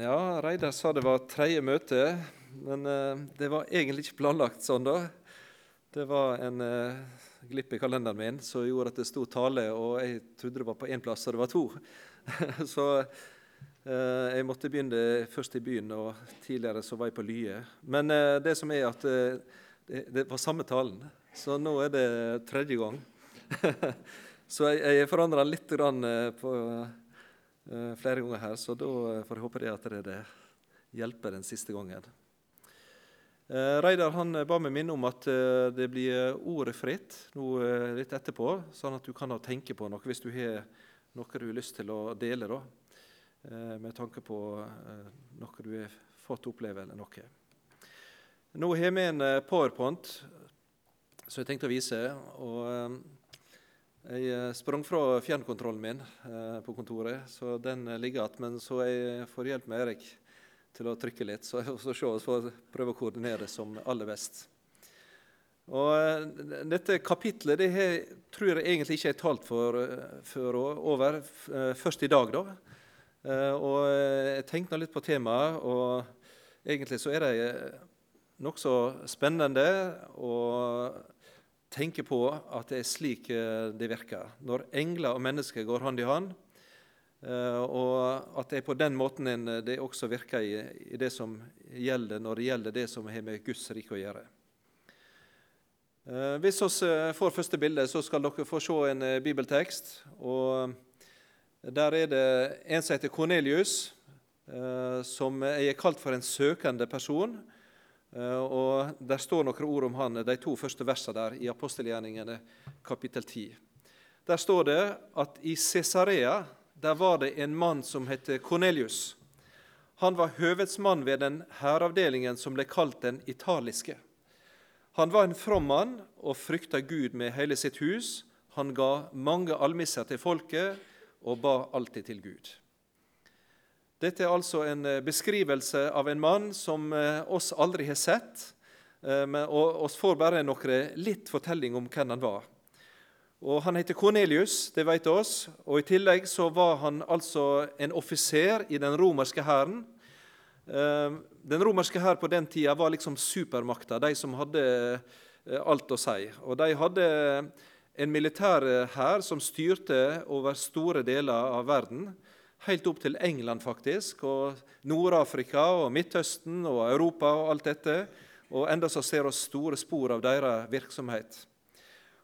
Ja, Reidar sa det var tredje møte, men uh, det var egentlig ikke planlagt sånn, da. Det var en uh, glipp i kalenderen min som gjorde at det sto tale, og jeg trodde det var på én plass, og det var to. så uh, jeg måtte begynne først i byen, og tidligere så var jeg på Lye. Men det som er at det, det, var samme talen, så nå er det tredje gang. så jeg, jeg forandra litt grann, på Eh, flere ganger her, så da får jeg håpe det at det hjelper den siste gangen. Eh, Reidar han ba meg minne om at eh, det blir ordet fritt nå litt etterpå, sånn at du kan tenke på noe hvis du har noe du har lyst til å dele, da, med tanke på noe du har fått oppleve eller noe. Nå har vi en powerpoint som jeg tenkte å vise. og jeg eh, sprang fra fjernkontrollen min eh, på kontoret, så den eh, ligger igjen. Men så jeg får hjelp med Erik til å trykke litt, så jeg får se får prøve å koordinere som aller best. Og Dette kapitlet det her, tror jeg egentlig ikke er talt for, før over først i dag. da. Og Jeg tenkte litt på temaet, og egentlig så er det nokså spennende. og tenke på at det er slik eh, det virker. Når engler og mennesker går hånd i hånd, eh, og at det er på den måten eh, det også virker i, det som gjelder når det gjelder det som har med Guds rike å gjøre. Hvis vi får første bilde, så skal dere få se en bibeltekst. og Der er det en som heter Kornelius, som er kalt for en søkende person. Eh, og Der står noen ord om han, de to første versene der i apostelgjerningene kapittel 10. Der står det at i Cesarea der var det en mann som het Kornelius. Han var høvedsmann ved den hæravdelingen som ble kalt den italiske. Han var en from mann og frykta Gud med hele sitt hus. Han ga mange almisser til folket og ba alltid til Gud. Dette er altså en eh, beskrivelse av en mann som eh, oss aldri har sett. Eh, og oss får bare noen litt fortelling om hvem han var. Og Han heter Kornelius, det vet oss. og I tillegg så var han altså en offiser i den romerske hæren. Den romerske hær på den tida var liksom supermakta, de som hadde alt å si. Og De hadde en militær hær som styrte over store deler av verden helt opp til England, faktisk, og Nord-Afrika og Midtøsten og Europa og alt dette. Og enda så ser vi store spor av deres virksomhet.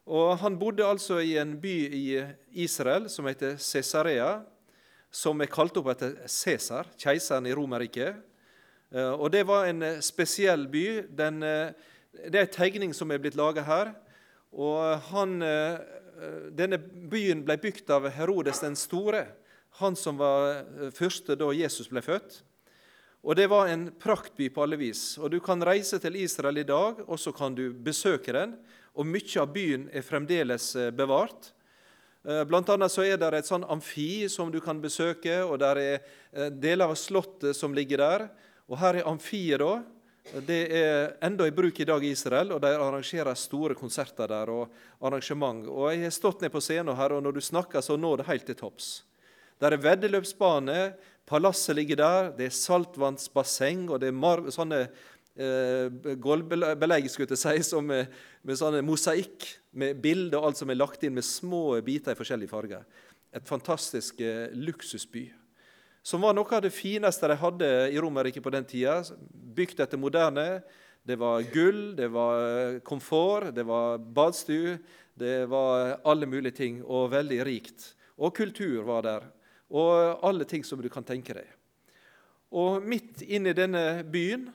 Og Han bodde altså i en by i Israel som heter Cesarea, som er kalt opp etter Cæsar, keiseren i Romerriket. Eh, og Det var en spesiell by. Den, eh, det er en tegning som er blitt laga her. Og han, eh, Denne byen ble bygd av Herodes den store han som var eh, første da Jesus ble født. Og Det var en praktby på alle vis. Og Du kan reise til Israel i dag, og så kan du besøke den. Og Mye av byen er fremdeles eh, bevart. Eh, blant annet så er det et sånn amfi som du kan besøke, og der er deler av slottet som ligger der. Og Her er amfiet. da. Det er enda i bruk i dag i Israel, og de arrangerer store konserter der. og arrangement. Og Jeg har stått ned på scenen her, og når du snakker, så når det helt til topps. Der er veddeløpsbane, palasset ligger der, det er saltvannsbasseng, og det er sånne eh, gulvbelegg si, med, med sånne mosaikk med bilder og alt som er lagt inn med små biter i forskjellige farger. Et fantastisk eh, luksusby. Som var noe av det fineste de hadde i Romerriket på den tida. Bygd etter moderne. Det var gull, det var eh, komfort, det var badstue, det var alle mulige ting, og veldig rikt. Og kultur var der og alle ting som du kan tenke deg. Og midt inne i denne byen,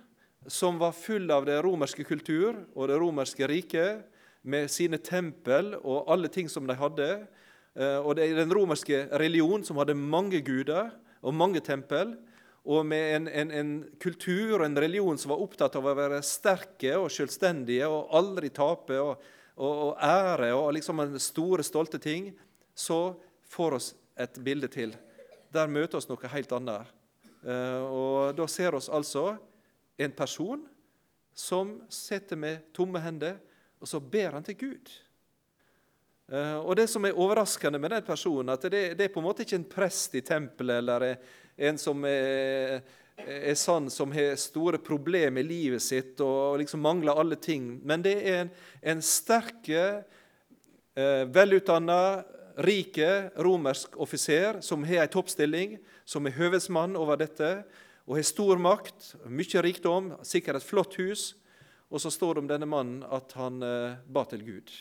som var full av det romerske kultur og det romerske riket, med sine tempel og alle ting som de hadde, eh, og det er den romerske religion som hadde mange guder og mange tempel, og med en, en, en, kultur og en religion som var opptatt av å være sterke og selvstendige og aldri tape, og, og, og ære og liksom store, stolte ting, så får oss et bilde til der møter oss noe helt annet. Eh, og Da ser oss altså en person som sitter med tomme hender, og så ber han til Gud. Eh, og Det som er overraskende med den personen, at det, det er på en måte ikke en prest i tempelet eller en som er er sann, som har store problemer i livet sitt og liksom mangler alle ting. Men det er en, en sterke, eh, velutdanna, rike romersk offiser som har ei toppstilling, som er høvedsmann over dette, og har stor makt, mye rikdom, sikkert et flott hus. Og så står det om denne mannen at han eh, ba til Gud.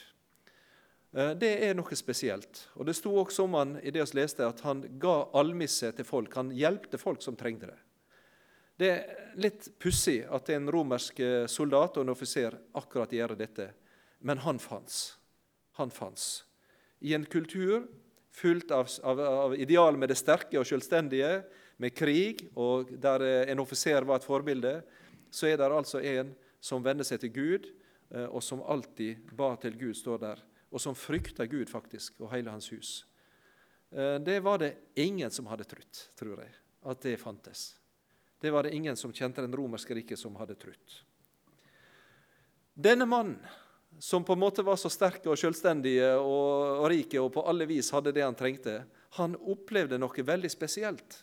Eh, det er noe spesielt. Og Det sto også om han i det vi leste, at han ga almisse til folk. Han hjelpte folk som trengte det. Det er litt pussig at en romersk eh, soldat og en offiser akkurat gjør dette, men han fantes. Han fantes. I en kultur fullt av, av, av ideal med det sterke og selvstendige, med krig, og der eh, en offiser var et forbilde, så er det altså en som vender seg til Gud, og som alltid ba til Gud, står der og som frykta Gud faktisk, og hele hans hus. Eh, det var det ingen som hadde trodd, tror jeg, at det fantes. Det var det ingen som kjente den romerske riket, som hadde trodd. Denne mannen, som på en måte var så sterke og selvstendige og, og rike og på alle vis hadde det han trengte, han opplevde noe veldig spesielt.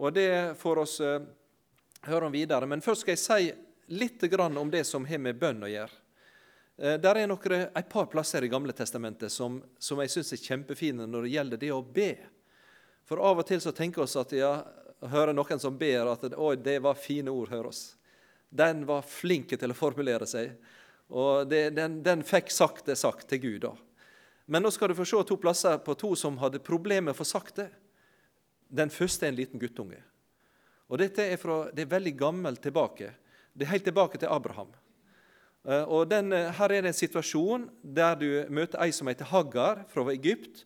Og Det får oss uh, høre om videre. Men først skal jeg si litt om det som har med bønn å gjøre. Eh, der er noen, et par plasser i Gamle testamentet som, som jeg syns er kjempefine når det gjelder det å be. For av og til så tenker oss at ja, hører noen som ber, at oi, det var fine ord, hør oss. Den var flink til å formulere seg. Og det, den, den, fikk sagt det sagt til Gud. da. Men nå skal du få se to plasser på to som hadde problemer sagt det. Den første er en liten guttunge. Og Dette er, fra, det er veldig gammelt tilbake. Det er helt tilbake til Abraham. Eh, og den, eh, Her er det en situasjon der du møter ei som heter Hagar fra Egypt.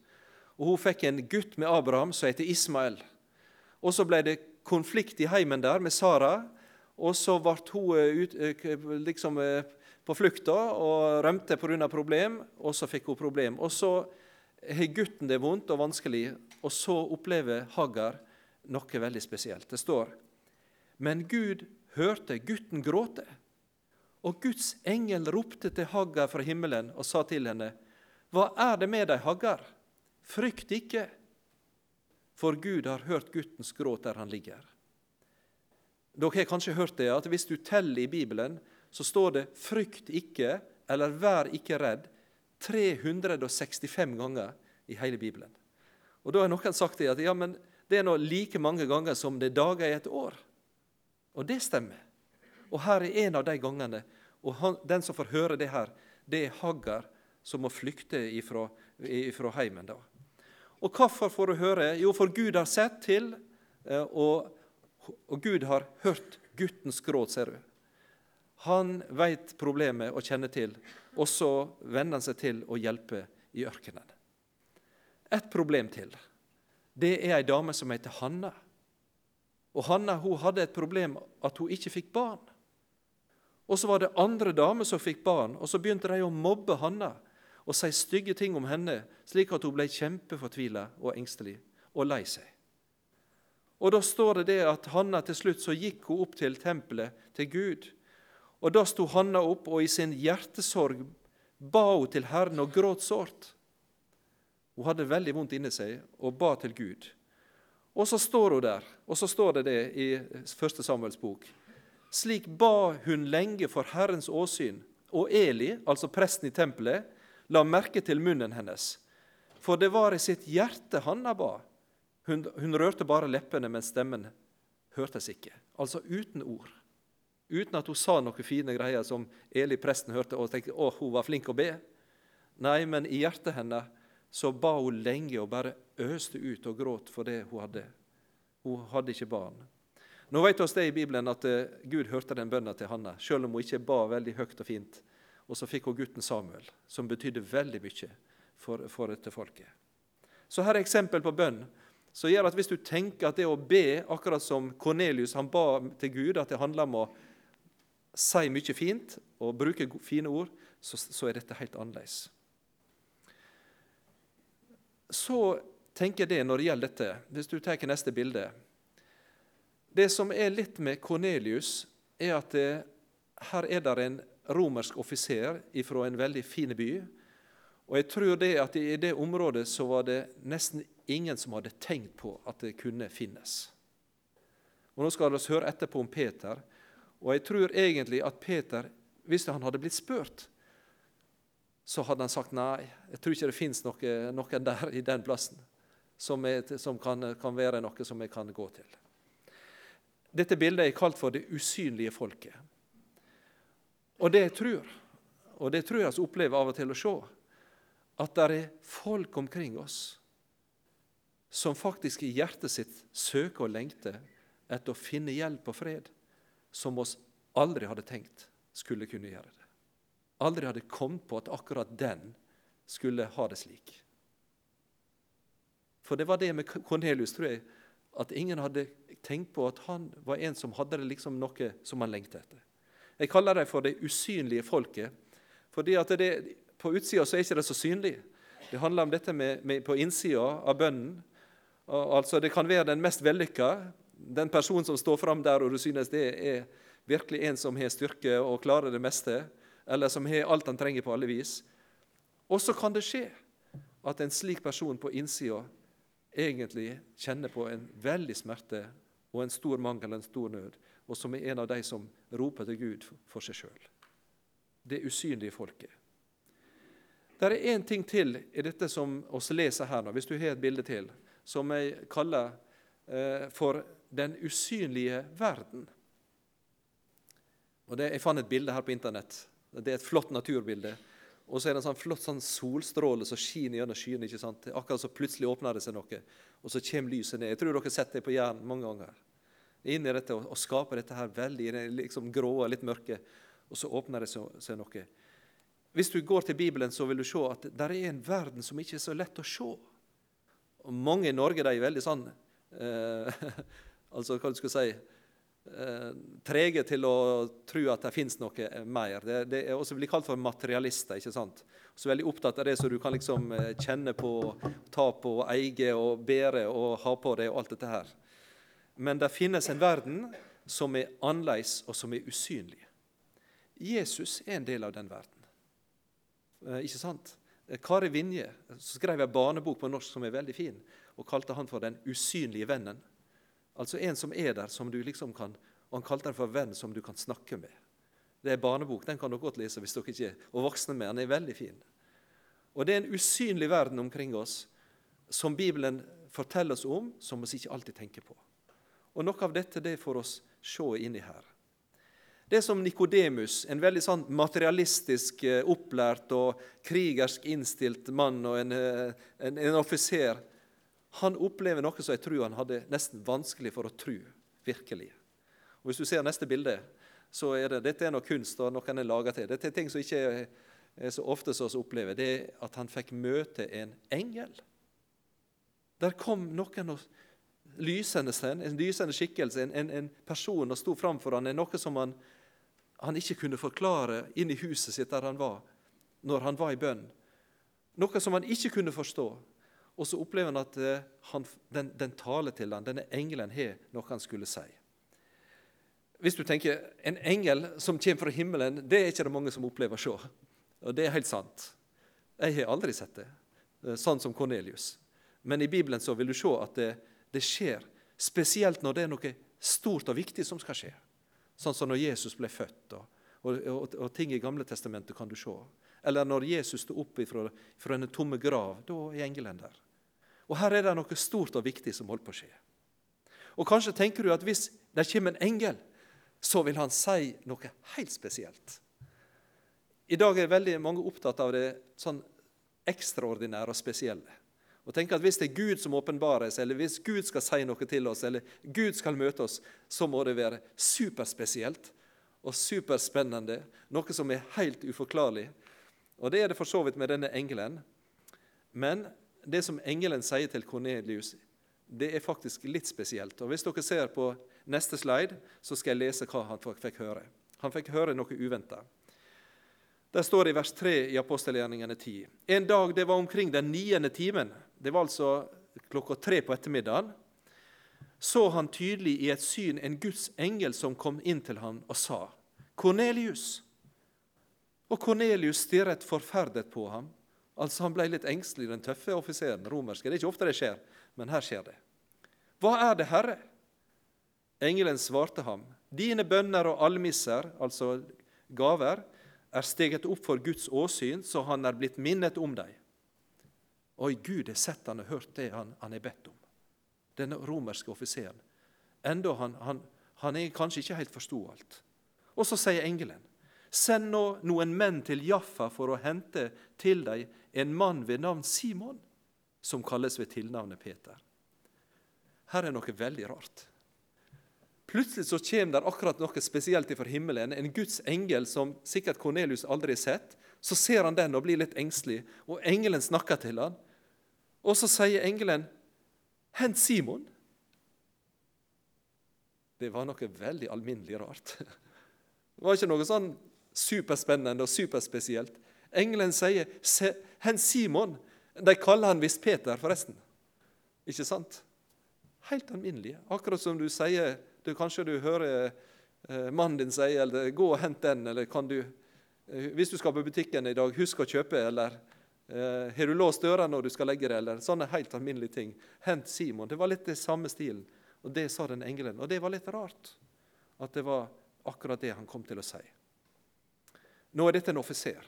og Hun fikk en gutt med Abraham som heter Ismael. Og Så ble det konflikt i heimen der med Sara. Og så ble hun eh, ut, liksom på flukta og rømte pga. problem. Og så fikk hun problem. Og så har gutten det vondt og vanskelig, og så opplever Hagar noe veldig spesielt. Det står Men Gud hørte gutten gråte. Og Guds engel ropte til Hagar fra himmelen og sa til henne, Hva er det med deg, Hagar? Frykt ikke, for Gud har hørt guttens gråt der han ligger. Dere har kanskje hørt det, at hvis du teller i Bibelen, så står det 'frykt ikke' eller 'vær ikke redd' 365 ganger i hele Bibelen. Og Da har noen sagt det at ja, men det er nå like mange ganger som det er dager i et år. Og det stemmer. Og her er en av de gangene og han, Den som får høre det her, det er Haggar som må flykte ifra, ifra heimen. da. Og hvorfor får du høre? Jo, for Gud har sett til, eh, og, og Gud har hørt guttens gråt, ser du. Han veit problemet og kjenner til, og så venner han seg til å hjelpe i ørkenen. Et problem til. Det er ei dame som heter Hanna. Og Hanna hun hadde et problem at hun ikke fikk barn. Og så var det andre damer som fikk barn, og så begynte de å mobbe Hanna og si stygge ting om henne, slik at hun ble kjempefortvila og engstelig og lei seg. Og Da står det det at Hanna til slutt så gikk hun opp til tempelet til Gud. Og Da sto Hanna opp, og i sin hjertesorg ba hun til Herren og gråt sårt. Hun hadde veldig vondt inni seg og ba til Gud. Og så står hun der, og så står det det i første Samuels bok. Slik ba hun lenge for Herrens åsyn, og Eli, altså presten i tempelet, la merke til munnen hennes. For det var i sitt hjerte Hanna ba. Hun, hun rørte bare leppene, men stemmen hørtes ikke. Altså uten ord. Uten at hun sa noen fine greier som Eli presten hørte og tenkte å, hun var flink å be. Nei, men i hjertet hennes så ba hun lenge og bare øste ut og gråt for det hun hadde. Hun hadde ikke barn. Nå vet vi det i Bibelen at eh, Gud hørte den bønna til Hanna, selv om hun ikke ba veldig høyt og fint. Og så fikk hun gutten Samuel, som betydde veldig mye for, for dette folket. Så her er eksempel på bønn som gjør at hvis du tenker at det å be, akkurat som Kornelius han ba til Gud, at det handler om å si mye fint og bruker fine ord, så, så er dette helt annerledes. Så tenker jeg det når det gjelder dette, hvis du tar neste bilde det som er litt med Kornelius, er at det, her er det en romersk offiser fra en veldig fin by. Og jeg tror det at i det området så var det nesten ingen som hadde tenkt på at det kunne finnes. Og Nå skal vi høre etterpå om Peter. Og jeg tror egentlig at Peter, hvis han hadde blitt spurt, så hadde han sagt nei. Jeg tror ikke det fins noe, noen der i den plassen som, er, som kan, kan, være noe som jeg kan gå til. Dette bildet er kalt for det usynlige folket. Og det jeg tror, og det tror jeg vi opplever av og til å se, at det er folk omkring oss som faktisk i hjertet sitt søker og lengter etter å finne hjelp og fred, som oss aldri hadde tenkt skulle kunne gjøre det. Aldri hadde kommet på at akkurat den skulle ha det slik. For det var det med Kornelius, tror jeg, at ingen hadde tenkt på at han var en som hadde liksom noe som han lengtet etter. Jeg kaller det for det usynlige folket. fordi at det, På utsida er ikke det så synlig. Det handler om dette med, med på innsida av bønnen. Altså, Det kan være den mest vellykka, den personen som står fram der og du synes det er virkelig en som har styrke og klarer det meste, eller som har alt han trenger på alle vis. Og så kan det skje at en slik person på innsida egentlig kjenner på en veldig smerte og en stor mangel en stor nød, og som er en av de som roper til Gud for seg sjøl. Det usynlige folket. Det er én ting til i dette som oss leser her nå, hvis du har et bilde til, som jeg kaller eh, for den usynlige verden. Og det, Jeg fant et bilde her på Internett. Det er et flott naturbilde. Og så er det en sånn flott sånn solstråle som skiner gjennom skyene. ikke sant? Akkurat så plutselig åpner det seg noe, og så kommer lyset ned. Jeg tror dere har sett det på Jæren mange ganger. Inn i dette og, og skaper dette her veldig liksom grå, litt mørke, og så åpner det seg noe. Hvis du går til Bibelen, så vil du se at det er en verden som ikke er så lett å se. Og mange i Norge de er veldig sånn eh, Altså, hva du skal si eh, Trege til å tro at det fins noe mer. Det, det er også blir kalt for materialister. ikke sant? Så veldig opptatt av det som du kan liksom eh, kjenne på, ta på, eie og bære og ha på deg og alt dette her. Men det finnes en verden som er annerledes, og som er usynlig. Jesus er en del av den verden. Eh, ikke sant? Kari Vinje skrev en barnebok på norsk som er veldig fin, og kalte han for 'Den usynlige vennen'. Altså en som er der, som du liksom kan Og han kalte den for 'venn som du kan snakke med'. Det er barnebok, den kan dere godt lese hvis dere ikke er og voksne med. Den er veldig fin. Og Det er en usynlig verden omkring oss som Bibelen forteller oss om, som vi ikke alltid tenker på. Og Noe av dette det får oss se inni her. Det er som Nikodemus, en veldig sånn materialistisk eh, opplært og krigersk innstilt mann og en, eh, en, en offiser. Han opplever noe som jeg tror han hadde nesten vanskelig for å tro virkelig. Og Hvis du ser neste bilde, så er det dette er noe kunst og noe han er laga til. Dette er ting som ikke er så ofte som vi opplever. Det er at han fikk møte en engel. Der kom noen og lysende, en lysende skikkelse, en, en, en person, og sto framfor ham. Noe som han han ikke kunne forklare inn i huset sitt der han var, når han var i bønn. Noe som han ikke kunne forstå. Og så opplever han at eh, han, den, den taler til han, denne engelen har noe han skulle si. Hvis du tenker en engel som kommer fra himmelen, det er ikke det mange som opplever å se. Og det er helt sant. Jeg har aldri sett det, eh, sånn som Kornelius. Men i Bibelen så vil du se at det, det skjer, spesielt når det er noe stort og viktig som skal skje. Sånn som når Jesus ble født, og, og, og, og ting i Gamle testamentet kan du se. Eller når Jesus sto opp fra, fra en tomme grav. Da er engelen der. Og Her er det noe stort og viktig som holder på å skje. Og Kanskje tenker du at hvis det kommer en engel, så vil han si noe helt spesielt. I dag er veldig mange opptatt av det sånn ekstraordinære og spesielle. Og tenk at Hvis det er Gud som åpenbarer seg, eller hvis Gud skal si noe til oss, eller Gud skal møte oss, så må det være superspesielt og superspennende, noe som er helt uforklarlig. Og Det er det for så vidt med denne engelen. Men det som engelen sier til Kornelius, det er faktisk litt spesielt. Og Hvis dere ser på neste slide, så skal jeg lese hva han fikk høre. Han fikk høre noe uventa. Der står det i vers 3 i apostelgjerningene 10. En dag det var omkring den niende timen, det var altså klokka tre på ettermiddagen, så han tydelig i et syn en Guds engel som kom inn til ham og sa, 'Kornelius.' Og Kornelius stirret forferdet på ham. Altså Han ble litt engstelig, den tøffe offiseren, romerske. Det er ikke ofte det skjer, men her skjer det. 'Hva er det, Herre?' Engelen svarte ham, dine bønner og almisser, altså gaver, er steget opp for Guds åsyn, så han er blitt minnet om dem. Oi, Gud har sett han og hørt det han, han er bedt om, denne romerske offiseren. Enda han, han, han kanskje ikke helt forsto alt. Og så sier engelen, send nå noen menn til Jaffa for å hente til deg en mann ved navn Simon, som kalles ved tilnavnet Peter. Her er noe veldig rart. Plutselig så kommer det akkurat noe spesielt fra himmelen. En Guds engel som sikkert Kornelius aldri har sett. Så ser han den og blir litt engstelig, og engelen snakker til han. Og så sier engelen, 'Hent Simon'. Det var noe veldig alminnelig rart. Det var ikke noe sånn superspennende og superspesielt. Engelen sier, 'Hent Simon'. De kaller han visst Peter, forresten. Ikke sant? Helt alminnelig. Akkurat som du sier du, kanskje du hører eh, mannen din si eller 'gå og hent den', eller kan du eh, Hvis du skal på butikken i dag, husk å kjøpe, eller eh, 'har du låst døra når du skal legge deg', eller sånne helt alminnelige ting. Hent Simon. Det var litt det samme stilen. Og det sa den engelen. Og det var litt rart at det var akkurat det han kom til å si. Nå er dette en offiser.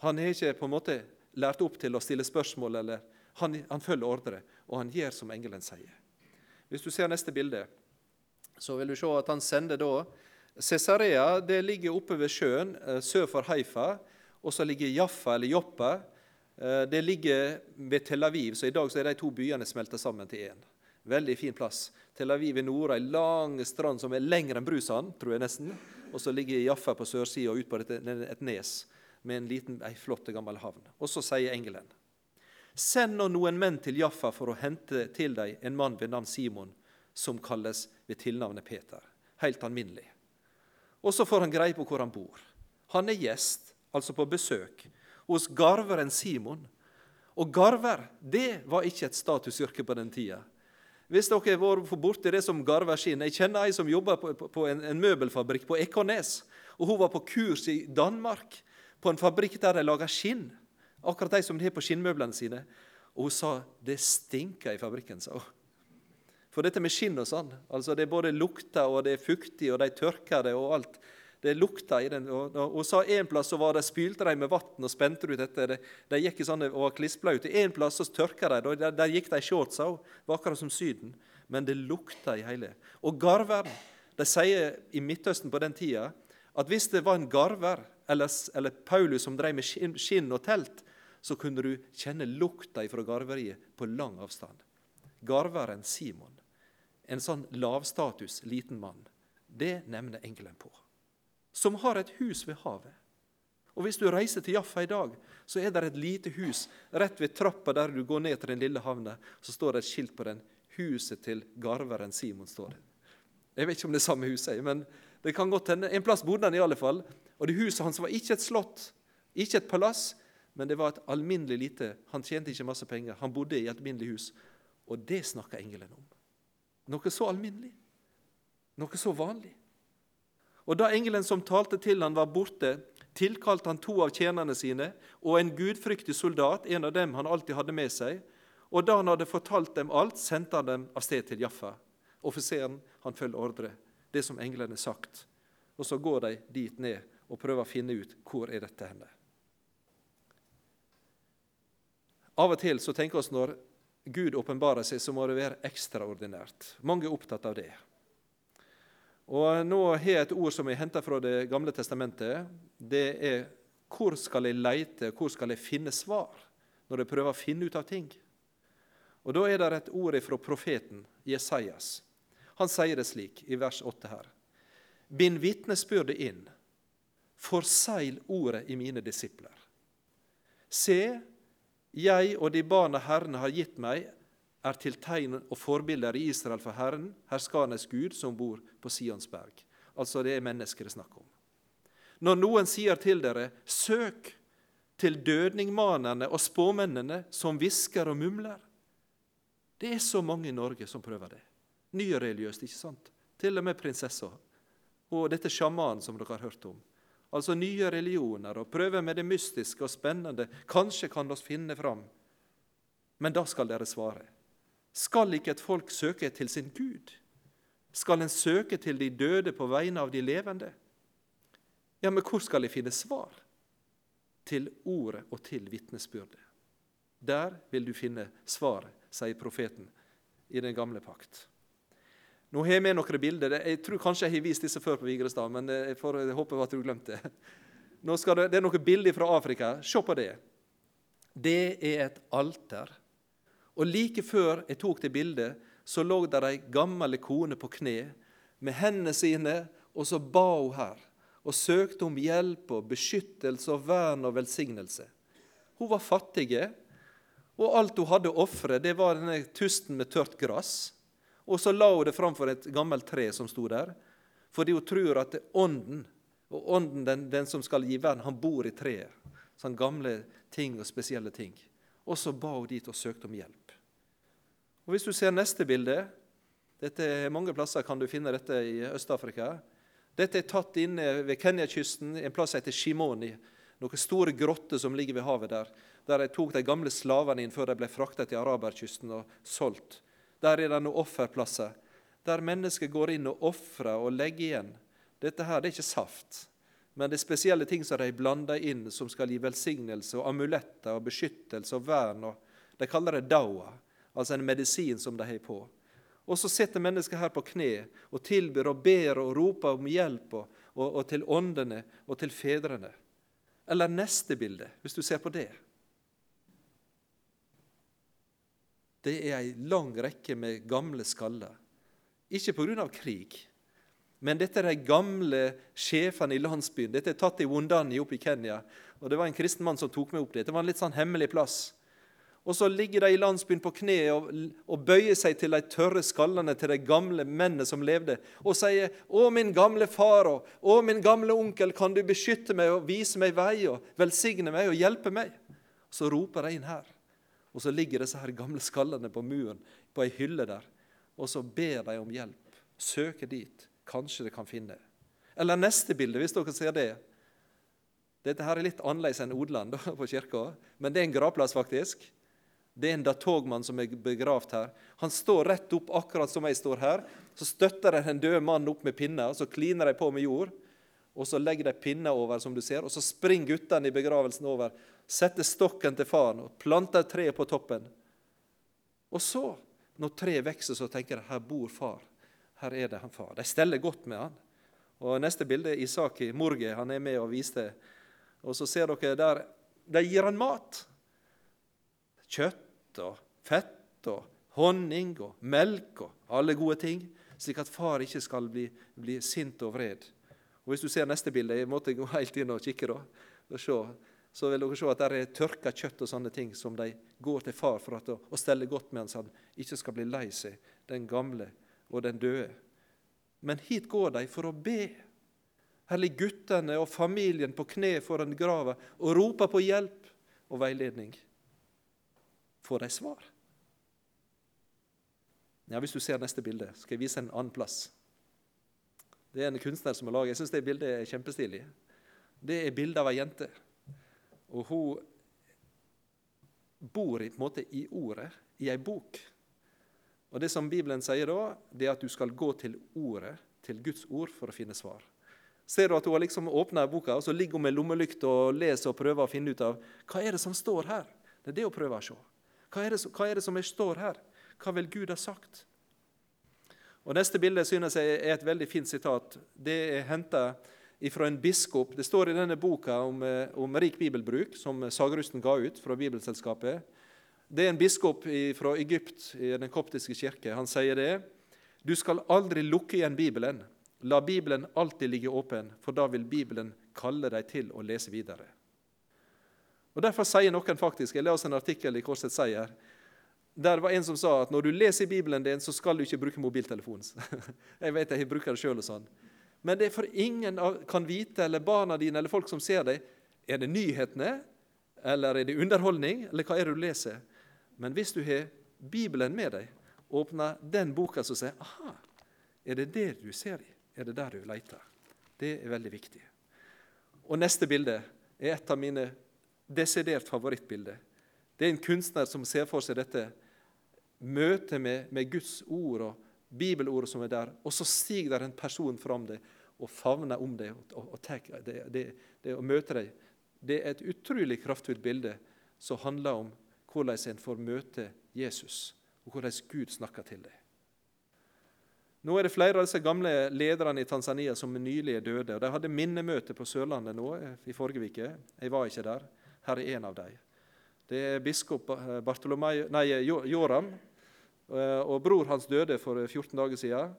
Han er ikke på en måte lært opp til å stille spørsmål. eller Han, han følger ordre, og han gjør som engelen sier. Hvis du ser neste bilde, så vil du se at han sender da Cesarea det ligger oppe ved sjøen eh, sør for Haifa. Og så ligger Jaffa eller Joppa. Eh, det ligger ved Tel Aviv, så i dag så er de to byene smelta sammen til én. Veldig fin plass. Tel Aviv i nord, ei lang strand som er lengre enn Brusand, tror jeg nesten. Og så ligger Jaffa på sørsida og ut på et, et nes med en liten, ei flott, gammel havn. Og så sier engelen.: Send nå noen menn til Jaffa for å hente til deg en mann ved navn Simon, som kalles ved tilnavnet Peter. Helt alminnelig. Og så får han greie på hvor han bor. Han er gjest, altså på besøk, hos garveren Simon. Og garver det var ikke et statusyrke på den tida. Hvis dere har vært borti det som garver sin Jeg kjenner ei som jobber på, på en, en, møbelfabrikk på Ekornes. Og hun var på kurs i Danmark, på en fabrikk der de lager skinn. Akkurat de som de har på skinnmøblene sine. Og hun sa det stinker i fabrikken. sa hun. For dette med skinn og sånn, altså det er både lukter og det er fuktig, og de tørker det og alt. Det lukta i den. Og, og, så En plass så var det spylte de med vann og spente ut dette. De, de gikk i sånne, og var klissblaute. En plass så tørka de. Der, der gikk de i shorts òg. Var akkurat som Syden. Men det lukta i hele. Og garveren De sier i Midtøsten på den tida at hvis det var en garver eller, eller Paulus som drev med skinn og telt, så kunne du kjenne lukta fra garveriet på lang avstand. Garveren Simon en sånn lavstatus liten mann. Det nevner engelen på. Som har et hus ved havet. Og Hvis du reiser til Jaffa i dag, så er det et lite hus rett ved trappa der du går ned til den lille havna. Så står det et skilt på den. 'Huset til garveren Simon'. står det. Jeg vet ikke om det er samme huset, men det kan godt hende. En plass bodde han i alle fall. Og det huset hans var ikke et slott, ikke et palass, men det var et alminnelig lite Han tjente ikke masse penger. Han bodde i et alminnelig hus. Og det snakka engelen om. Noe så alminnelig. Noe så vanlig. Og Da engelen som talte til han var borte, tilkalte han to av tjenerne sine og en gudfryktig soldat, en av dem han alltid hadde med seg. Og Da han hadde fortalt dem alt, sendte han dem av sted til Jaffa. Offiseren han følger ordre, det som englene har sagt. Og Så går de dit ned og prøver å finne ut hvor er dette henne. Av og til så tenker vi når Gud åpenbarer seg, så må det være ekstraordinært. Mange er opptatt av det. Og Nå har jeg et ord som er henta fra Det gamle testamentet. Det er 'hvor skal jeg leite, hvor skal jeg finne svar?' når jeg prøver å finne ut av ting. Og Da er det et ord fra profeten Jesajas. Han sier det slik i vers 8 her. Bind vitnesbyrdet inn, forseil ordet i mine disipler. Se, jeg og de barna Herren har gitt meg, er til tegn og forbilder i Israel for Herren, herskarenes Gud, som bor på Sionsberg. Altså det er mennesker det er snakk om. Når noen sier til dere, søk til dødningmanerne og spåmennene som hvisker og mumler. Det er så mange i Norge som prøver det. Nyreligiøst, ikke sant? Til og med prinsessa. Og dette sjamanen som dere har hørt om altså nye religioner, og prøve med det mystiske og spennende. Kanskje kan vi finne fram. Men da skal dere svare. Skal ikke et folk søke til sin Gud? Skal en søke til de døde på vegne av de levende? Ja, men hvor skal de finne svar? Til ordet og til vitnesbyrdet. Der vil du finne svaret, sier profeten i den gamle pakt. Nå har jeg med noen bilder. Jeg tror kanskje jeg har vist disse før på Vigrestad, men jeg, får, jeg håper at du glemte det. Det. Det er noen bilder fra Afrika. Se på det. Det er et alter. Og Like før jeg tok det bildet, så lå der ei gammel kone på kne med hendene sine, og så ba hun her og søkte om hjelp og beskyttelse og vern og velsignelse. Hun var fattig, og alt hun hadde å ofre, det var denne tusten med tørt gress. Og så la hun det framfor et gammelt tre som sto der, fordi hun tror at ånden, og ånden, den, den som skal gi vern, han bor i treet. Sånne gamle ting og spesielle ting. Og så ba hun dit og søkte om hjelp. Og Hvis du ser neste bilde dette er Mange plasser kan du finne dette i Øst-Afrika. Dette er tatt inne ved Kenyakysten, en plass som heter Shimoni. Noen store grotter som ligger ved havet der. Der de tok de gamle slavene inn før de ble fraktet til araberkysten og solgt. Der er det noen offerplasser der mennesker går inn og ofrer og legger igjen. Dette her det er ikke saft, men det er spesielle ting som de blander inn, som skal gi velsignelse og amuletter og beskyttelse og vern. Og de kaller det dawa, altså en medisin som de har på. Og så sitter mennesker her på kne og tilbyr og ber og roper om hjelp og, og, og til åndene og til fedrene. Eller neste bilde, hvis du ser på det. Det er ei lang rekke med gamle skaller. Ikke pga. krig, men dette er de gamle sjefene i landsbyen. Dette er tatt i Wundani oppe i Kenya. og Det var en kristen mann som tok meg opp dit. Det var en litt sånn hemmelig plass. Og så ligger de i landsbyen på kne og, og, bøyer seg til de tørre skallene til de gamle mennene som levde, og sier 'Å, min gamle far og å, min gamle onkel, kan du beskytte meg og vise meg vei og velsigne meg og hjelpe meg?' Så roper de inn her. Og så ligger disse her gamle skallene på muren, på ei hylle der. Og så ber de om hjelp. Søker dit. Kanskje de kan finne. Eller neste bilde, hvis dere ser det. Dette her er litt annerledes enn Odland på kirka, men det er en gravplass, faktisk. Det er en datogmann som er begravd her. Han står rett opp, akkurat som jeg står her. Så støtter de den døde mannen opp med pinner, og så kliner de på med jord. Og så legger de pinne over, som du ser, og så springer guttene i begravelsen over. Setter stokken til faren og planter treet tre på toppen. Og så, når treet vokser, så tenker de her bor far. Her er det han far. De steller godt med han. Og Neste bilde er Isaki Morge. Han er med og viser det. Og så ser dere der De gir han mat kjøtt og fett og honning og melk og alle gode ting, slik at far ikke skal bli, bli sint og vred. Og Hvis du ser neste bilde, jeg måtte gå helt inn og kikke, da, og se, så vil dere se at der er tørka kjøtt og sånne ting som de går til far for å, stelle godt med så han ikke skal bli lei seg, den gamle og den døde. Men hit går de for å be. Her ligger guttene og familien på kne foran grava og roper på hjelp og veiledning får de svar. Ja, Hvis du ser neste bilde, skal jeg vise en annen plass. Det er en kunstner som har laget. Jeg syns det bildet er kjempestilig. Det er bilde av ei jente. Og hun bor i, på en måte i ordet, i ei bok. Og Det som Bibelen sier da, det er at du skal gå til ordet, til Guds ord, for å finne svar. Ser du at hun har liksom åpna boka, og så ligger hun med lommelykt og leser og prøver å finne ut av hva er det som står her. Det er det hun prøver å se. Hva er, det, hva er det som står her? Hva vil Gud ha sagt? Og Neste bilde synes jeg er et veldig fint sitat. Det er henta fra en biskop. Det står i denne boka om, eh, om rik bibelbruk, som Sagerusten ga ut fra Bibelselskapet. Det er en biskop fra Egypt i Den koptiske kirke. Han sier det. Du skal aldri lukke igjen Bibelen. La Bibelen alltid ligge åpen, for da vil Bibelen kalle deg til å lese videre. Og Derfor sier noen faktisk Jeg leser en artikkel i Korsets Seier der var en som sa at når du leser Bibelen din, så skal du ikke bruke mobiltelefonen. jeg vet jeg bruker det sjøl og sånn. Men det er for ingen kan vite, eller barna dine eller folk som ser deg, er det nyhetene, eller er det underholdning, eller hva er det du leser? Men hvis du har Bibelen med deg, åpner den boka som sier aha, er det det du ser i? Er det der du leter? Det er veldig viktig. Og neste bilde er et av mine desidert favorittbilde. Det er en kunstner som ser for seg dette møtet med, med Guds ord og bibelordet som er der, og så stiger der en person fram det og favner om det og, og, og det, det, det og møter deg. Det er et utrolig kraftfullt bilde som handler om hvordan en får møte Jesus, og hvordan Gud snakker til deg. Nå er det flere av disse gamle lederne i Tanzania som nylig er døde. og De hadde minnemøte på Sørlandet nå eh, i forrige uke. Jeg var ikke der. Her er en av dem. Det er biskop eh, nei, Joram, eh, og bror hans døde for 14 dager siden.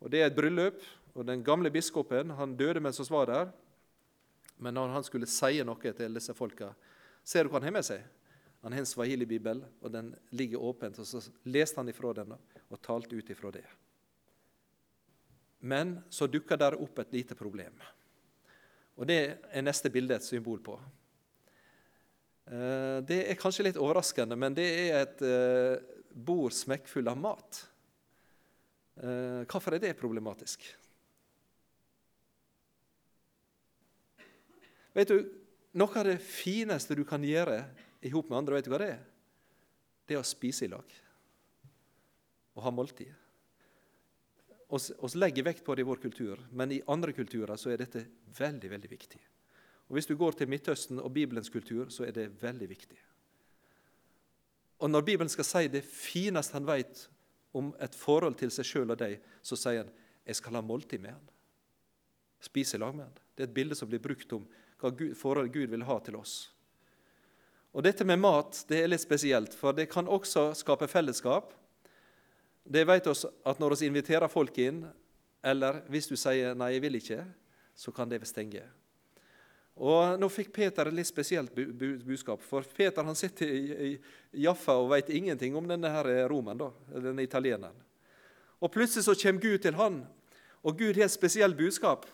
Og Det er et bryllup, og den gamle biskopen han døde mens vi var der. Men når han skulle si noe til disse folka Ser du hva han har med seg? Han har en swahili-bibel, og den ligger åpent. og Så leste han ifra den og talte ut ifra det. Men så dukker der opp et lite problem. Og Det er neste bilde et symbol på. Eh, det er kanskje litt overraskende, men det er et eh, bord smekkfull av mat. Eh, hvorfor er det problematisk? Vet du, Noe av det fineste du kan gjøre i hop med andre, vet du hva det er? Det er å spise i lag og ha måltid Vi legger vekt på det i vår kultur, men i andre kulturer så er dette veldig veldig viktig. Og Hvis du går til Midtøsten og Bibelens kultur, så er det veldig viktig. Og Når Bibelen skal si det fineste han vet om et forhold til seg sjøl og deg, så sier han 'jeg skal ha måltid med han'. Spise lag med han. Det er et bilde som blir brukt om hva forhold Gud vil ha til oss. Og Dette med mat det er litt spesielt, for det kan også skape fellesskap. Det vet oss at når vi inviterer folk inn, eller hvis du sier 'nei, jeg vil ikke', så kan det stenge. Og Nå fikk Peter et litt spesielt budskap. For Peter han sitter i, Jaffa og vet ingenting om denne her romen, da, denne italieneren. Og Plutselig så kommer Gud til han, og Gud har et spesielt budskap.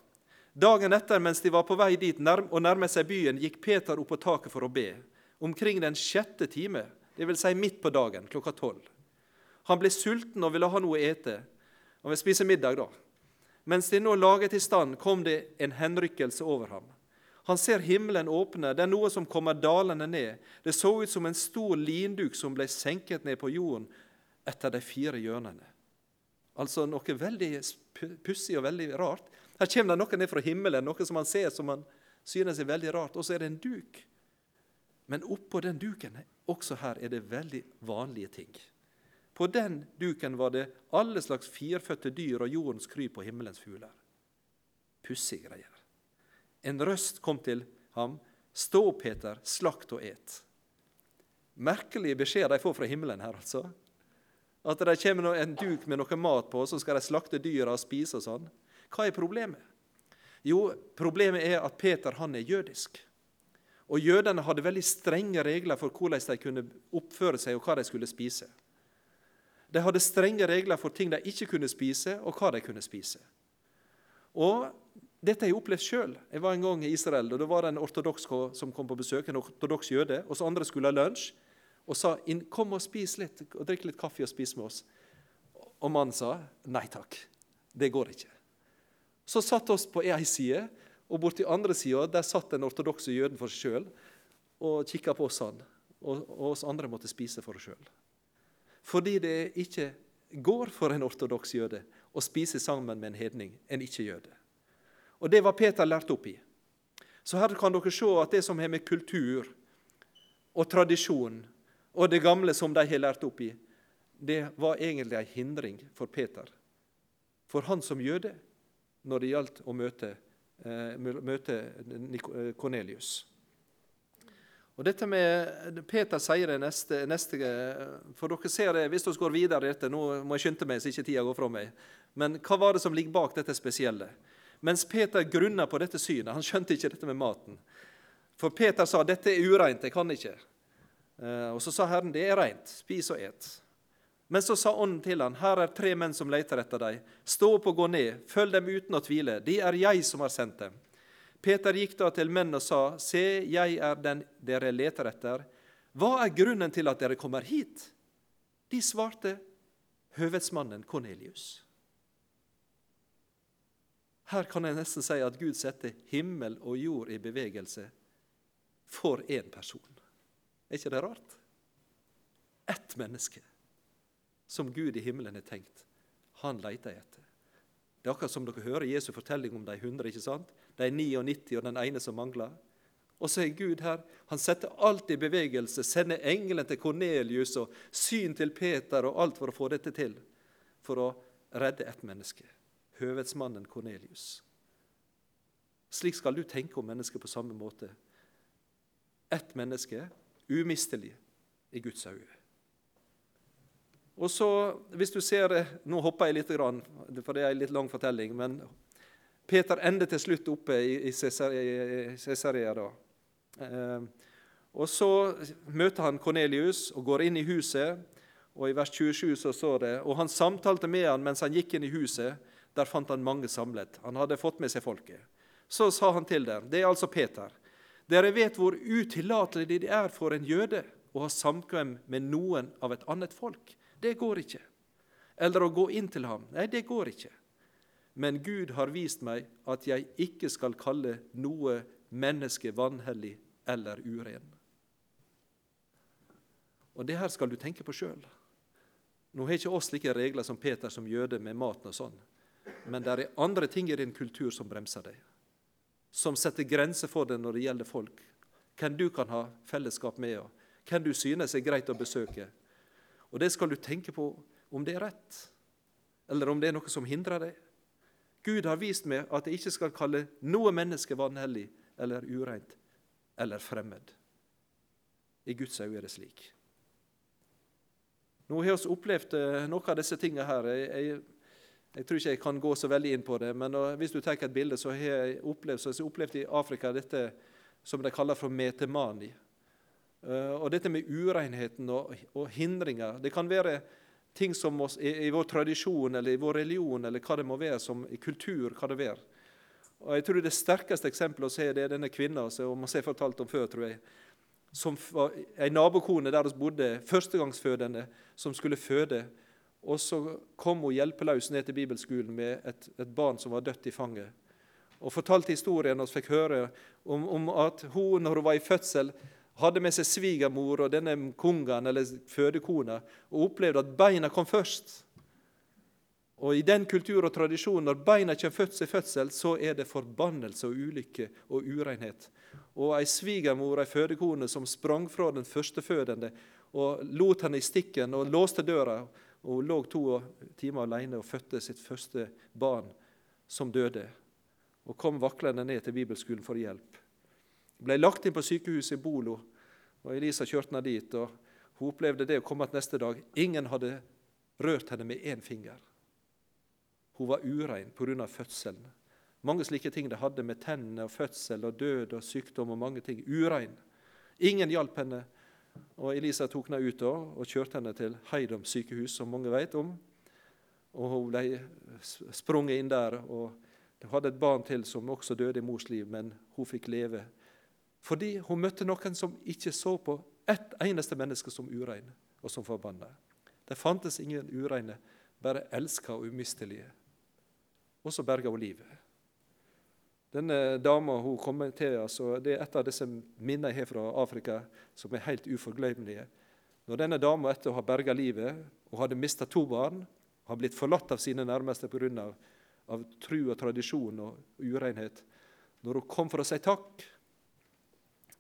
Dagen etter, mens de var på vei dit og nærmet seg byen, gikk Peter opp på taket for å be. Omkring den sjette time, dvs. Si midt på dagen, klokka tolv. Han ble sulten og ville ha noe å ete. Han ville spise middag da. Mens de nå laget i stand, kom det en henrykkelse over ham. Han ser himmelen åpne, det er noe som kommer dalende ned. Det så ut som en stor linduk som ble senket ned på jorden etter de fire hjørnene. Altså noe veldig pussig og veldig rart. Her kommer det noe ned fra himmelen, noe som han ser som han synes er veldig rart, og så er det en duk. Men oppå den duken, også her, er det veldig vanlige ting. På den duken var det alle slags firfødte dyr og jordens kryp og himmelens fugler. Pussige greier. En røst kom til ham. Stå, Peter, slakt og et. Merkelige beskjeder de får fra himmelen her, altså. At det kommer en duk med noe mat på, så skal de slakte dyra og spise og sånn. Hva er problemet? Jo, problemet er at Peter han er jødisk. Og jødene hadde veldig strenge regler for hvordan de kunne oppføre seg og hva de skulle spise. De hadde strenge regler for ting de ikke kunne spise, og hva de kunne spise. Og Dette har jeg opplevd sjøl. Jeg var en gang i Israel, og det var en ortodoks som kom på besøk, en ortodoks jøde. og så andre skulle ha lunsj og sa 'Kom og spis litt, og drikk litt kaffe og spis med oss'. Og mannen sa 'Nei takk, det går ikke'. Så satt oss på ei side, og borti andre sida der satt den ortodokse jøden for seg sjøl og kikka på oss han. Og, og oss andre måtte spise for oss sjøl fordi det ikke går for en ortodoks jøde å spise sammen med en hedning, en ikke-jøde. Og Det var Peter lært opp i. Så her kan dere se at det som har med kultur og tradisjon og det gamle som de har lært opp i, det var egentlig en hindring for Peter, for han som jøde, når det gjaldt å møte, eh, møte Kornelius. Og dette med, Peter sier det neste, neste, For dere ser det, Hvis vi går videre i dette Nå må jeg skynde meg, så ikke tida går fra meg. Men hva var det som ligger bak dette spesielle? Mens Peter grunna på dette synet Han skjønte ikke dette med maten. For Peter sa dette er ureint, jeg kan ikke. Eh, og Så sa Herren det er reint, spis og et. Men så sa ånden til han, her er tre menn som leter etter deg. Stå opp og gå ned, følg dem uten å tvile. Det er jeg som har sendt dem. Peter gikk da til menn og sa, Se, jeg er den dere leter etter. Hva er grunnen til at dere kommer hit? De svarte, høvedsmannen Kornelius. Her kan jeg nesten si at Gud setter himmel og jord i bevegelse for én person. Er ikke det rart? Ett menneske som Gud i himmelen har tenkt. han leter etter. Det er akkurat som dere hører Jesu fortelling om de 100. ikke sant? De 99 og den ene som mangler. Og så er Gud her. Han setter alt i bevegelse, sender engelen til Kornelius og syn til Peter og alt for å få dette til. For å redde ett menneske. Høvedsmannen Kornelius. Slik skal du tenke om mennesket på samme måte. Ett menneske, umistelig i Guds øye. Og så, hvis du ser, Nå hopper jeg litt, for det er en litt lang fortelling. men Peter ender til slutt oppe i Cesarea. da. Eh, og Så møter han Kornelius og går inn i huset. og I vers 27 så står det og han samtalte med han mens han gikk inn i huset. Der fant han mange samlet. Han hadde fått med seg folket. Så sa han til dem, det er altså Peter, dere vet hvor utillatelig det er for en jøde å ha samkvem med noen av et annet folk. Det går ikke. Eller å gå inn til ham. Nei, det går ikke. Men Gud har vist meg at jeg ikke skal kalle noe menneske vanhellig eller uren. Og Det her skal du tenke på sjøl. Nå har ikke oss like regler som Peter som jøde med maten og sånn, men det er andre ting i din kultur som bremser deg, som setter grenser for deg når det gjelder folk. Hvem du kan ha fellesskap med, og hvem du synes er greit å besøke. Og Det skal du tenke på om det er rett, eller om det er noe som hindrer deg. Gud har vist meg at jeg ikke skal kalle noe menneske vanhellig eller ureint eller fremmed. I Guds øyne er det slik. Nå har vi opplevd noen noe av disse tingene her. Jeg, jeg, jeg, tror ikke jeg kan gå så veldig inn på det, men hvis du tar et bilde, så har jeg opplevd, så jeg opplevd i Afrika dette som de kaller for metemani. Eh, og dette med urenheten og, og hindringer. Det kan være ting som oss, i, i, vår tradisjon eller i vår religion eller hva det må være, som i kultur. hva det være. Og jeg tror Det sterkeste eksempelet å se det er denne kvinna som jeg fortalte fortalt om før. tror jeg, som var Ei nabokone der vi bodde, førstegangsfødende, som skulle føde. Og Så kom hun hjelpeløs ned til bibelskolen med et, et barn som var dødt i fanget. Og fortalte historien og fikk høre om, om at hun, når hun var i fødsel, hadde med seg svigermor og denne kongen, eller fødekona, og opplevde at beina kom først. Og I den kultur og tradisjonen, når beina kommer først i fødsel, så er det forbannelse og ulykke og urenhet. Og ei svigermor, ei fødekone, som sprang fra den førstefødende og lot henne i stikken og låste døra. Og Hun lå to timer alene og fødte sitt første barn, som døde. Og kom vaklende ned til bibelskolen for hjelp ble lagt inn på sykehuset i Bolo. og Elisa kjørte henne dit. og Hun opplevde det å komme til neste dag. Ingen hadde rørt henne med én finger. Hun var urein pga. fødselen. Mange slike ting det hadde med tennene og fødsel og død og sykdom og mange ting. Urein. Ingen hjalp henne. Og Elisa tok henne ut og kjørte henne til Heidom sykehus, som mange vet om. Og Hun ble sprunget inn der. og Hun hadde et barn til som også døde i mors liv, men hun fikk leve fordi hun møtte noen som ikke så på ett eneste menneske som urein og som forbanna. Det fantes ingen ureine, bare elska og umistelige. Og så berga hun livet. Denne dama hun kom til, altså, det er et av disse minnene jeg har fra Afrika som er helt uforglemmelige. Når denne dama etter å ha berga livet og hadde mista to barn, har blitt forlatt av sine nærmeste pga. Av, av tru og tradisjon og urenhet Når hun kom for å si takk,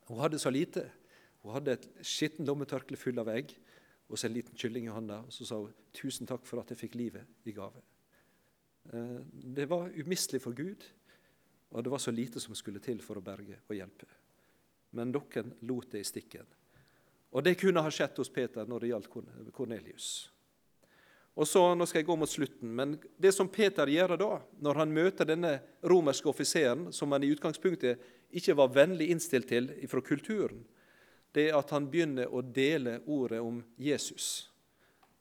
hun hadde så lite. Hun hadde et skittent lommetørkle full av egg og så en liten kylling i hånda. Og så sa hun 'Tusen takk for at jeg fikk livet i gave'. Eh, det var umistelig for Gud, og det var så lite som skulle til for å berge og hjelpe. Men noen lot det i stikken. Og det kunne ha skjedd hos Peter når det gjaldt Kornelius. Og så, Nå skal jeg gå mot slutten, men det som Peter gjør da, når han møter denne romerske offiseren, som han i utgangspunktet ikke var vennlig innstilt til fra kulturen, det er at han begynner å dele ordet om Jesus.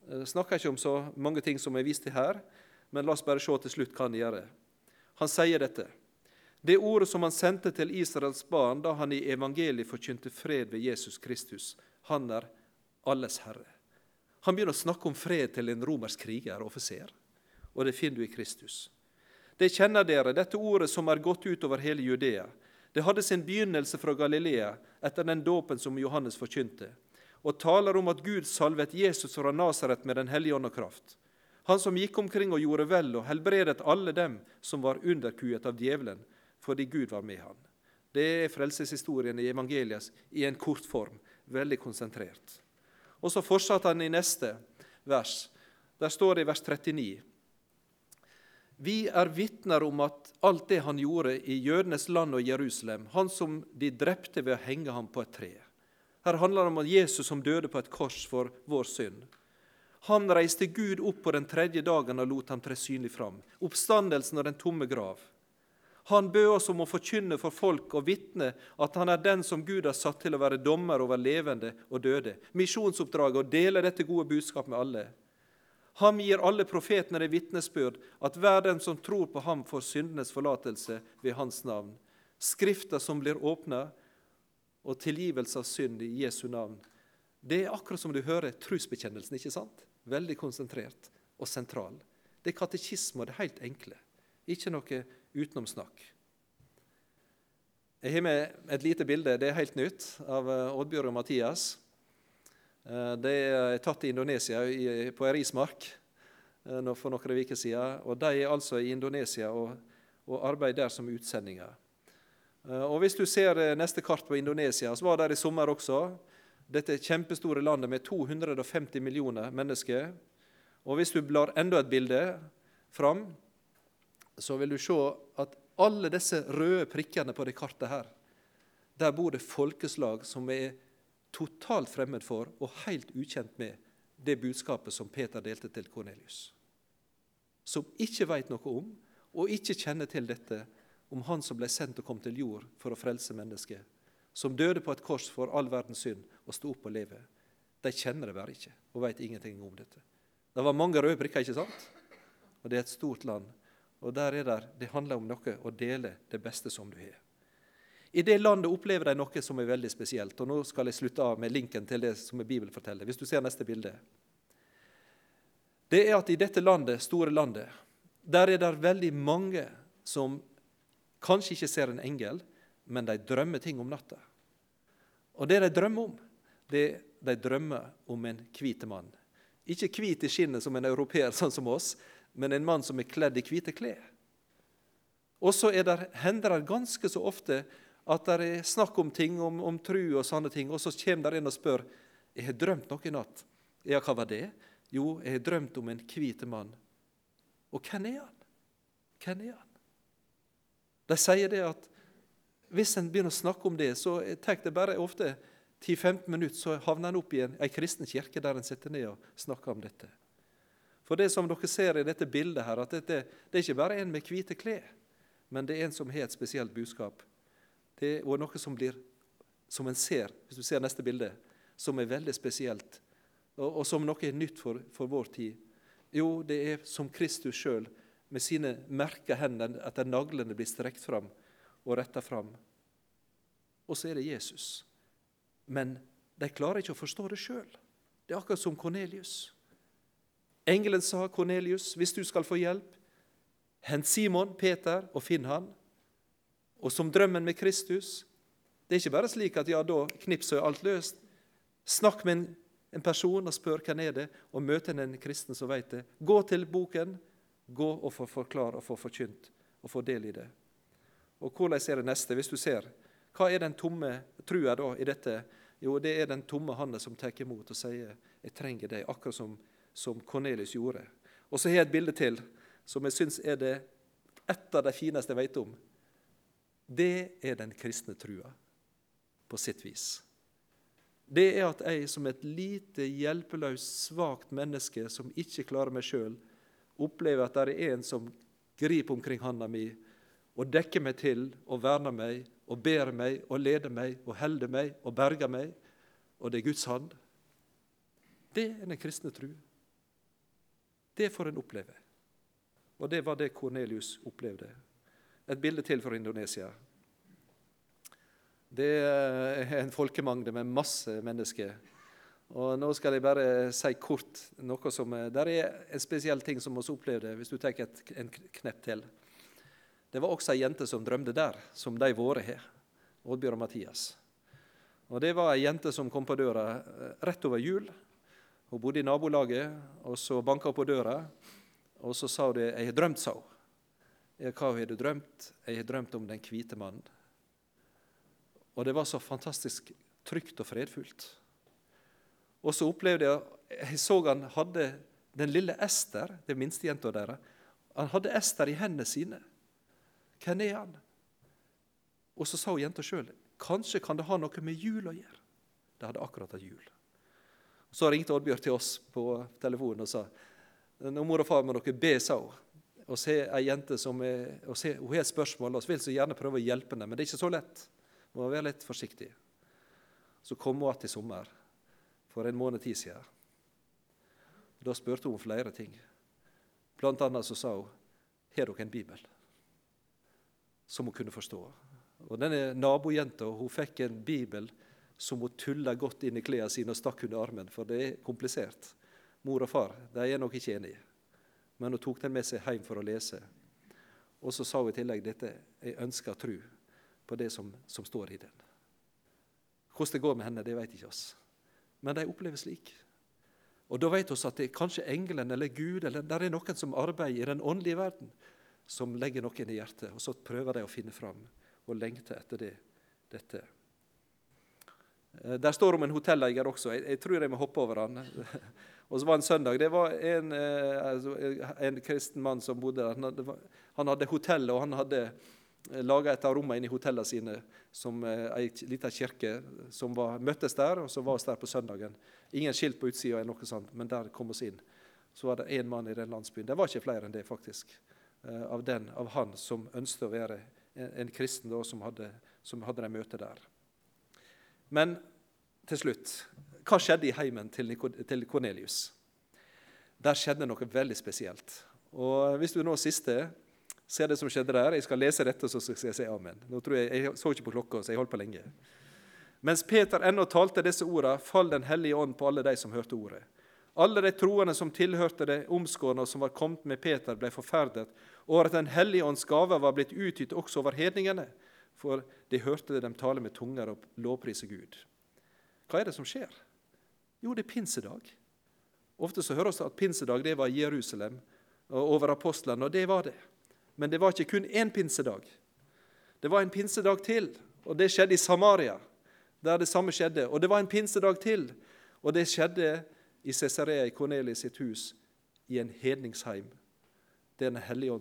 Jeg snakker ikke om så mange ting som er vist til her, men la oss bare se til slutt hva han gjør. Han sier dette. Det ordet som han sendte til Israels barn da han i evangeliet forkynte fred ved Jesus Kristus, han er alles herre. Han begynner å snakke om fred til en romersk kriger og offiser, og det finner du i Kristus. Det kjenner dere, dette ordet som er gått ut over hele Judea. Det hadde sin begynnelse fra Galilea etter den dåpen som Johannes forkynte, og taler om at Gud salvet Jesus fra Nasaret med Den hellige ånd og kraft. Han som gikk omkring og gjorde vel og helbredet alle dem som var underkuet av djevelen, fordi Gud var med han. Det er frelseshistorien i evangeliet i en kort form, veldig konsentrert. Og Så fortsatte han i neste vers. Der står det i vers 39. Vi er vitner om at alt det han gjorde i jødenes land og Jerusalem, han som de drepte ved å henge ham på et tre. Her handler det om Jesus som døde på et kors for vår synd. Han reiste Gud opp på den tredje dagen og lot ham tre synlig fram. Oppstandelsen og den tomme grav. Han bød oss om å forkynne for folk og vitne at han er den som Gud har satt til å være dommer over levende og døde. Misjonsoppdraget å dele dette gode budskap med alle. Ham gir alle profetene det vitnesbyrd at hver den som tror på ham, får syndenes forlatelse ved hans navn. Skrifta som blir åpna, og tilgivelse av synd i Jesu navn. Det er akkurat som du hører trosbekjennelsen. ikke sant? Veldig konsentrert og sentral. Det er katekisme og det helt enkle. Ikke noe utenomsnakk. Jeg har med et lite bilde, det er helt nytt, av eh, Oddbjørg og Mathias. Eh, det er tatt i Indonesia, på ei rismark, eh, for noen uker siden. Og de er altså i Indonesia og, og arbeider der som utsendinger. Og Hvis du ser neste kart på Indonesia, så var der i sommer også dette kjempestore landet med 250 millioner mennesker. Og Hvis du blar enda et bilde fram, så vil du se at alle disse røde prikkene på det kartet her, der bor det folkeslag som vi er totalt fremmed for og helt ukjent med det budskapet som Peter delte til Kornelius. Som ikke veit noe om, og ikke kjenner til dette om Han som ble sendt og kom til jord for å frelse mennesket som døde på et kors for all verdens synd og sto opp og leve, de kjenner det bare ikke og veit ingenting om dette. Det var mange røde prikker, ikke sant? Og det er et stort land. Og der er det, det handler om noe å dele det beste som du har. I det landet opplever de noe som er veldig spesielt. og Nå skal jeg slutte av med linken til det som Bibelen forteller. Hvis du ser neste bilde. Det er at i dette landet, store landet, der er det veldig mange som kanskje ikke ser en engel, men de drømmer ting om natta. Og det de drømmer om, det de drømmer om en hvit mann. Ikke hvit i skinnet som en europeer, sånn som oss, men en mann som er kledd i hvite klær. Og så hender det ganske så ofte at det er snakk om ting, om, om tru og sånne ting, og så kommer det en og spør jeg har drømt noe i natt. Ja, hva var det? Jo, jeg har drømt om en hvit mann. Og hvem er han? Hvem er han? De sier det at hvis en begynner å snakke om det, så tar det bare ofte 10-15 minutter, så havner en opp i en, en kristen kirke der en sitter ned og snakker om dette. For det som dere ser i dette bildet, her, at dette, det er ikke bare en med hvite klær, men det er en som har et spesielt budskap. Det er noe som blir, som en ser, hvis du ser neste bilde, som er veldig spesielt, og, og som noe er nytt for, for, vår tid. Jo, det er som Kristus sjøl, med sine merka hender, etter naglene blir strekt fram og retta fram. Og så er det Jesus. Men de klarer ikke å forstå det sjøl. Det er akkurat som Kornelius. Engelen sa, 'Kornelius, hvis du skal få hjelp, hent Simon, Peter, og finn han.' Og som drømmen med Kristus Det er ikke bare slik at ja, da knipser alt løst. Snakk med en, person og spør hvem er det og møt en kristen som vet det. Gå til boken, gå og få forklare og få forkynt og få del i det. Og hvordan er det neste? Hvis du ser, hva er den tomme trua da i dette? Jo, det er den tomme handa som tar imot og sier 'Jeg trenger deg', akkurat som, som Cornelius gjorde. Og så har jeg et bilde til som jeg syns er det et av de fineste jeg vet om. Det er den kristne trua, på sitt vis. Det er at jeg som et lite, hjelpeløst, svakt menneske som ikke klarer meg sjøl, opplever at det er en som griper omkring handa mi og dekker meg til og verner meg og ber meg og leder meg og holder meg og berger meg, og det er Guds hand. Det er den kristne tru. Det får en oppleve. Og det var det Kornelius opplevde. Et bilde til fra Indonesia. Det er en folkemengde med masse mennesker. Og Nå skal jeg bare si kort noe som Der er en spesiell ting som vi opplevde, hvis du tar en knepp til. Det var også ei jente som drømte der, som de våre har. Oddbjørn og Mathias. Og Det var ei jente som kom på døra eh, rett over jul. Hun bodde i nabolaget, og så banka hun på døra. Og så sa hun det. 'Jeg har drømt', sa hun. 'Hva har du drømt?' 'Jeg har drømt om den hvite mannen'. Og det var så fantastisk trygt og fredfullt. Og så opplevde jeg jeg så han hadde den lille Ester, den minste jenta deres. Han hadde Ester i hendene sine. Hvem er han? Og så sa hun jenta sjøl kanskje kan det ha noe med jul å gjøre. Det hadde akkurat hatt jul. Så ringte Oddbjørn til oss på telefonen og sa nå mor og far må dere be, sa hun. Og se ei jente som er, og se, hun har et spørsmål, og vil så gjerne prøve å hjelpe henne, men det er ikke så lett. Hun må være litt forsiktig. Så kom hun igjen i sommer, for en måned tid siden. Da spurte hun flere ting. Blant annet så sa hun har dere en bibel som hun kunne forstå. Og Denne nabojenta hun fikk en bibel som hun tulla godt inn i klærne sine og stakk under armen, for det er komplisert. Mor og far de er nok ikke enige, men hun tok den med seg hjem for å lese. Og så sa hun i tillegg dette jeg ønsker tro på det som, som står i den. Hvordan det går med henne, det vet ikke oss. Men de opplever slik. Og Da vet vi at det er kanskje engelen eller Gud eller der er noen som arbeider i den åndelige verden, som legger noen i hjertet. Og så prøver de å finne fram og lengte etter det, dette. Eh, der står om en hotelleier også. Jeg, jeg, tror jeg må hoppe over han. og så var en søndag. Det var en, eh, altså, en kristen mann som bodde der. Han hadde, han hadde hotell, og han hadde eh, laga et av rommene inni hotellene sine som ei lita kirke som var, møttes der, og så var oss der på søndagen. Ingen skilt på utsida, eller noe sånt, men der kom oss inn. Så var det én mann i den landsbyen. Det var ikke flere enn det, faktisk. Av, den, av han som ønsket å være en, en kristen da, som hadde, som hadde de møte der. Men til slutt hva skjedde i heimen til, til Kornelius? Der skjedde noe veldig spesielt. Og Hvis du nå siste ser det som skjedde der Jeg skal lese dette, så skal jeg si amen. Nå tror Jeg jeg så ikke på klokka, så jeg holdt på lenge. Mens Peter ennå talte disse ordene, fall Den hellige ånd på alle de som hørte ordet. Alle de troende som tilhørte det omskårne og som var kommet med Peter, ble forferdet over at Den hellige ånds gave var blitt utgitt også over hedningene, for de hørte dem tale med tunger og lovprise Gud. Hva er det som skjer? Jo, det er pinsedag. Ofte så høres det at pinsedag det var i Jerusalem og over apostlene, og det var det. Men det var ikke kun én pinsedag. Det var en pinsedag til, og det skjedde i Samaria, der det samme skjedde. Og det var en pinsedag til, og det skjedde i Cesarea i Kornelis sitt hus, i en hedningsheim. Det er en hellige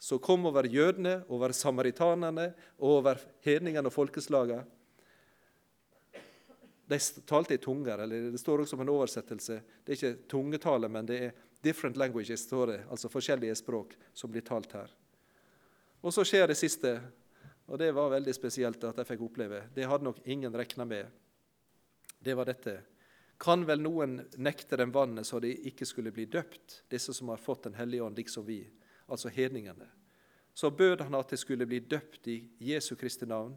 Så kom over jødene, over samaritanerne og over hedningene og folkeslagene. De talte i tunger. eller Det står også om en oversettelse. Det er ikke tungetale, men det er 'different languages', står det, altså forskjellige språk som blir talt her. Og så skjer det siste, og det var veldig spesielt at jeg fikk oppleve. Det hadde nok ingen regna med. Det var dette. Kan vel noen nekte dem vannet så de ikke skulle bli døpt, disse som har fått Den hellige ånd, liksom vi, altså hedningene? Så bød han at de skulle bli døpt i Jesu Kristi navn,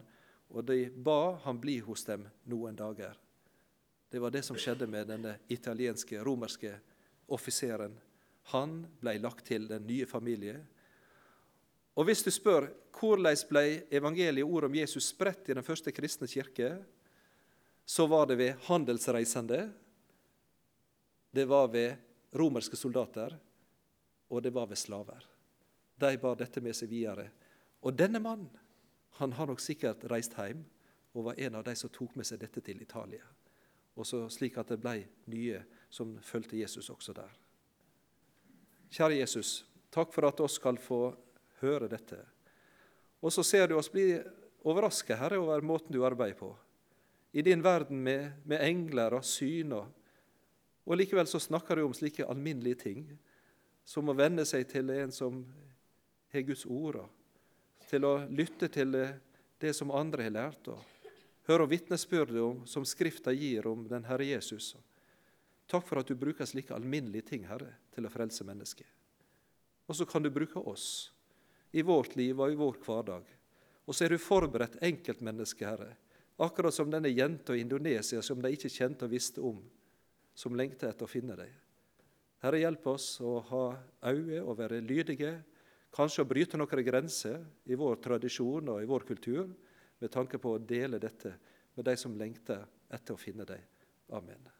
og de ba han bli hos dem noen dager. Det var det som skjedde med denne italienske, romerske offiseren. Han ble lagt til den nye familie. Og hvis du spør hvordan ble evangeliet ordet om Jesus spredt i den første kristne kirke, så var det ved handelsreisende, det var ved romerske soldater, og det var ved slaver. De bar dette med seg videre. Og denne mannen han har nok sikkert reist hjem og var en av de som tok med seg dette til Italia. Og så Slik at det ble nye som fulgte Jesus også der. Kjære Jesus, takk for at oss skal få høre dette. Og så ser du oss bli overrasket, Herre, over måten du arbeider på i din verden med, med engler og syn. Og, og likevel så snakker du om slike alminnelige ting, som å venne seg til en som har Guds ord, til å lytte til det som andre har lært, og høre vitnesbyrdet som Skrifta gir om den Herre Jesus. Takk for at du bruker slike alminnelige ting, Herre, til å frelse mennesket. Og så kan du bruke oss i vårt liv og i vår hverdag. Og så er du forberedt enkeltmennesket, Herre, Akkurat som denne jenta i Indonesia som de ikke kjente og visste om, som lengter etter å finne deg. Herre, hjelp oss å ha øye og være lydige, kanskje å bryte noen grenser i vår tradisjon og i vår kultur, med tanke på å dele dette med de som lengter etter å finne dem. Amen.